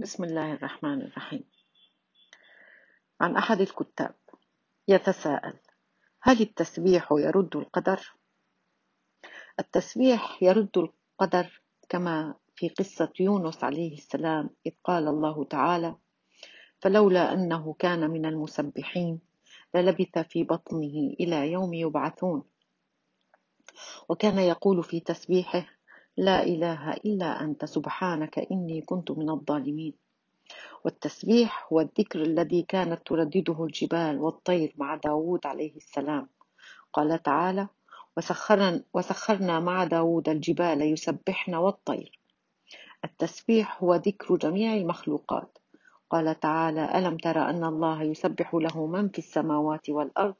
بسم الله الرحمن الرحيم عن أحد الكتاب يتساءل هل التسبيح يرد القدر؟ التسبيح يرد القدر كما في قصة يونس عليه السلام إذ قال الله تعالى فلولا أنه كان من المسبحين للبث في بطنه إلى يوم يبعثون وكان يقول في تسبيحه لا إله إلا أنت سبحانك إني كنت من الظالمين. والتسبيح هو الذكر الذي كانت تردده الجبال والطير مع داود عليه السلام. قال تعالى وسخرنا, وسخرنا مع داود الجبال يسبحن والطير. التسبيح هو ذكر جميع المخلوقات. قال تعالى ألم تر أن الله يسبح له من في السماوات والأرض؟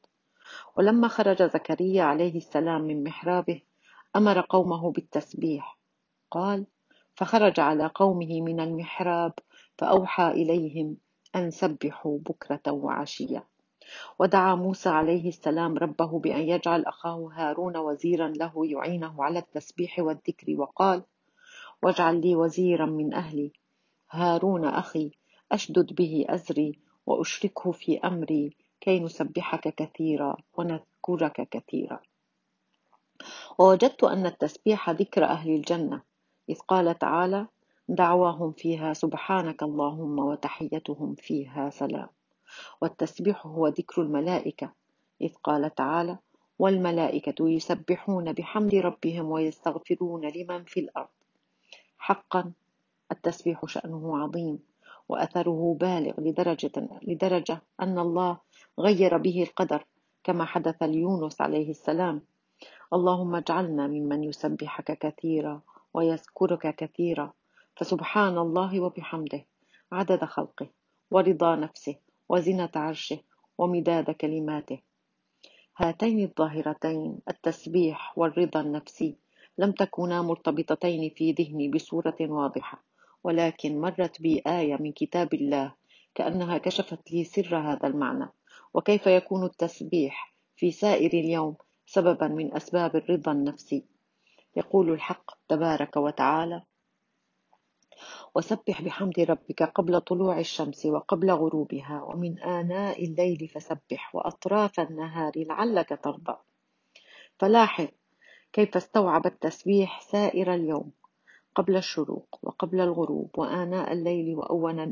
ولما خرج زكريا عليه السلام من محرابه أمر قومه بالتسبيح. قال فخرج على قومه من المحراب فأوحى إليهم أن سبحوا بكرة وعشية. ودعا موسى عليه السلام ربه بأن يجعل أخاه هارون وزيرا له يعينه على التسبيح والذكر وقال واجعل لي وزيرا من أهلي. هارون أخي أشدد به أزري وأشركه في أمري كي نسبحك كثيرا ونذكرك كثيرا. ووجدت أن التسبيح ذكر أهل الجنة إذ قال تعالى دعواهم فيها سبحانك اللهم وتحيتهم فيها سلام والتسبيح هو ذكر الملائكة إذ قال تعالى والملائكة يسبحون بحمد ربهم ويستغفرون لمن في الأرض حقا التسبيح شأنه عظيم وأثره بالغ لدرجة, لدرجة أن الله غير به القدر كما حدث ليونس عليه السلام. اللهم اجعلنا ممن يسبحك كثيرا ويذكرك كثيرا. فسبحان الله وبحمده عدد خلقه ورضا نفسه وزنة عرشه ومداد كلماته. هاتين الظاهرتين التسبيح والرضا النفسي لم تكونا مرتبطتين في ذهني بصورة واضحة ولكن مرت بي آية من كتاب الله كأنها كشفت لي سر هذا المعنى. وكيف يكون التسبيح في سائر اليوم سببا من أسباب الرضا النفسي. يقول الحق تبارك وتعالى وسبح بحمد ربك قبل طلوع الشمس وقبل غروبها ومن آناء الليل فسبح وأطراف النهار لعلك ترضى. فلاحظ كيف استوعب التسبيح سائر اليوم؟ قبل الشروق وقبل الغروب وآناء الليل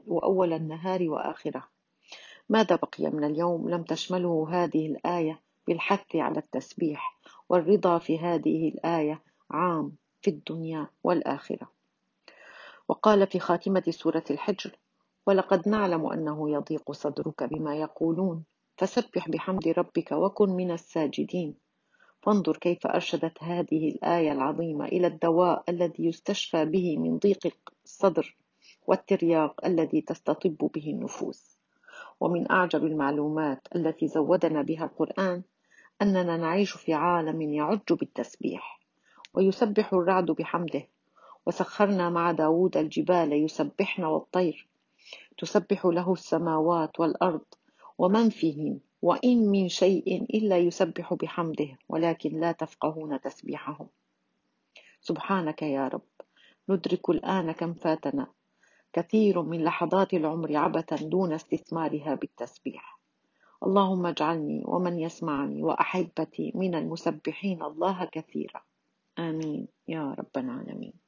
وأول, النهار وآخره. ماذا بقي من اليوم لم تشمله هذه الآية؟ بالحث على التسبيح والرضا في هذه الآية عام في الدنيا والآخرة. وقال في خاتمة سورة الحجر ولقد نعلم أنه يضيق صدرك بما يقولون فسبح بحمد ربك وكن من الساجدين. فانظر كيف أرشدت هذه الآية العظيمة إلى الدواء الذي يستشفى به من ضيق الصدر والترياق الذي تستطب به النفوس. ومن أعجب المعلومات التي زودنا بها القرآن أننا نعيش في عالم يعج بالتسبيح ويسبح الرعد بحمده. وسخرنا مع داود الجبال يسبحن والطير. تسبح له السماوات والأرض ومن فيهن؟ وإن من شيء إلا يسبح بحمده ولكن لا تفقهون تسبيحهم. سبحانك يا رب ندرك الآن كم فاتنا. كثير من لحظات العمر عبثا دون استثمارها بالتسبيح. اللهم اجعلني ومن يسمعني وأحبتي من المسبحين الله كثيرا. آمين. يا رب العالمين.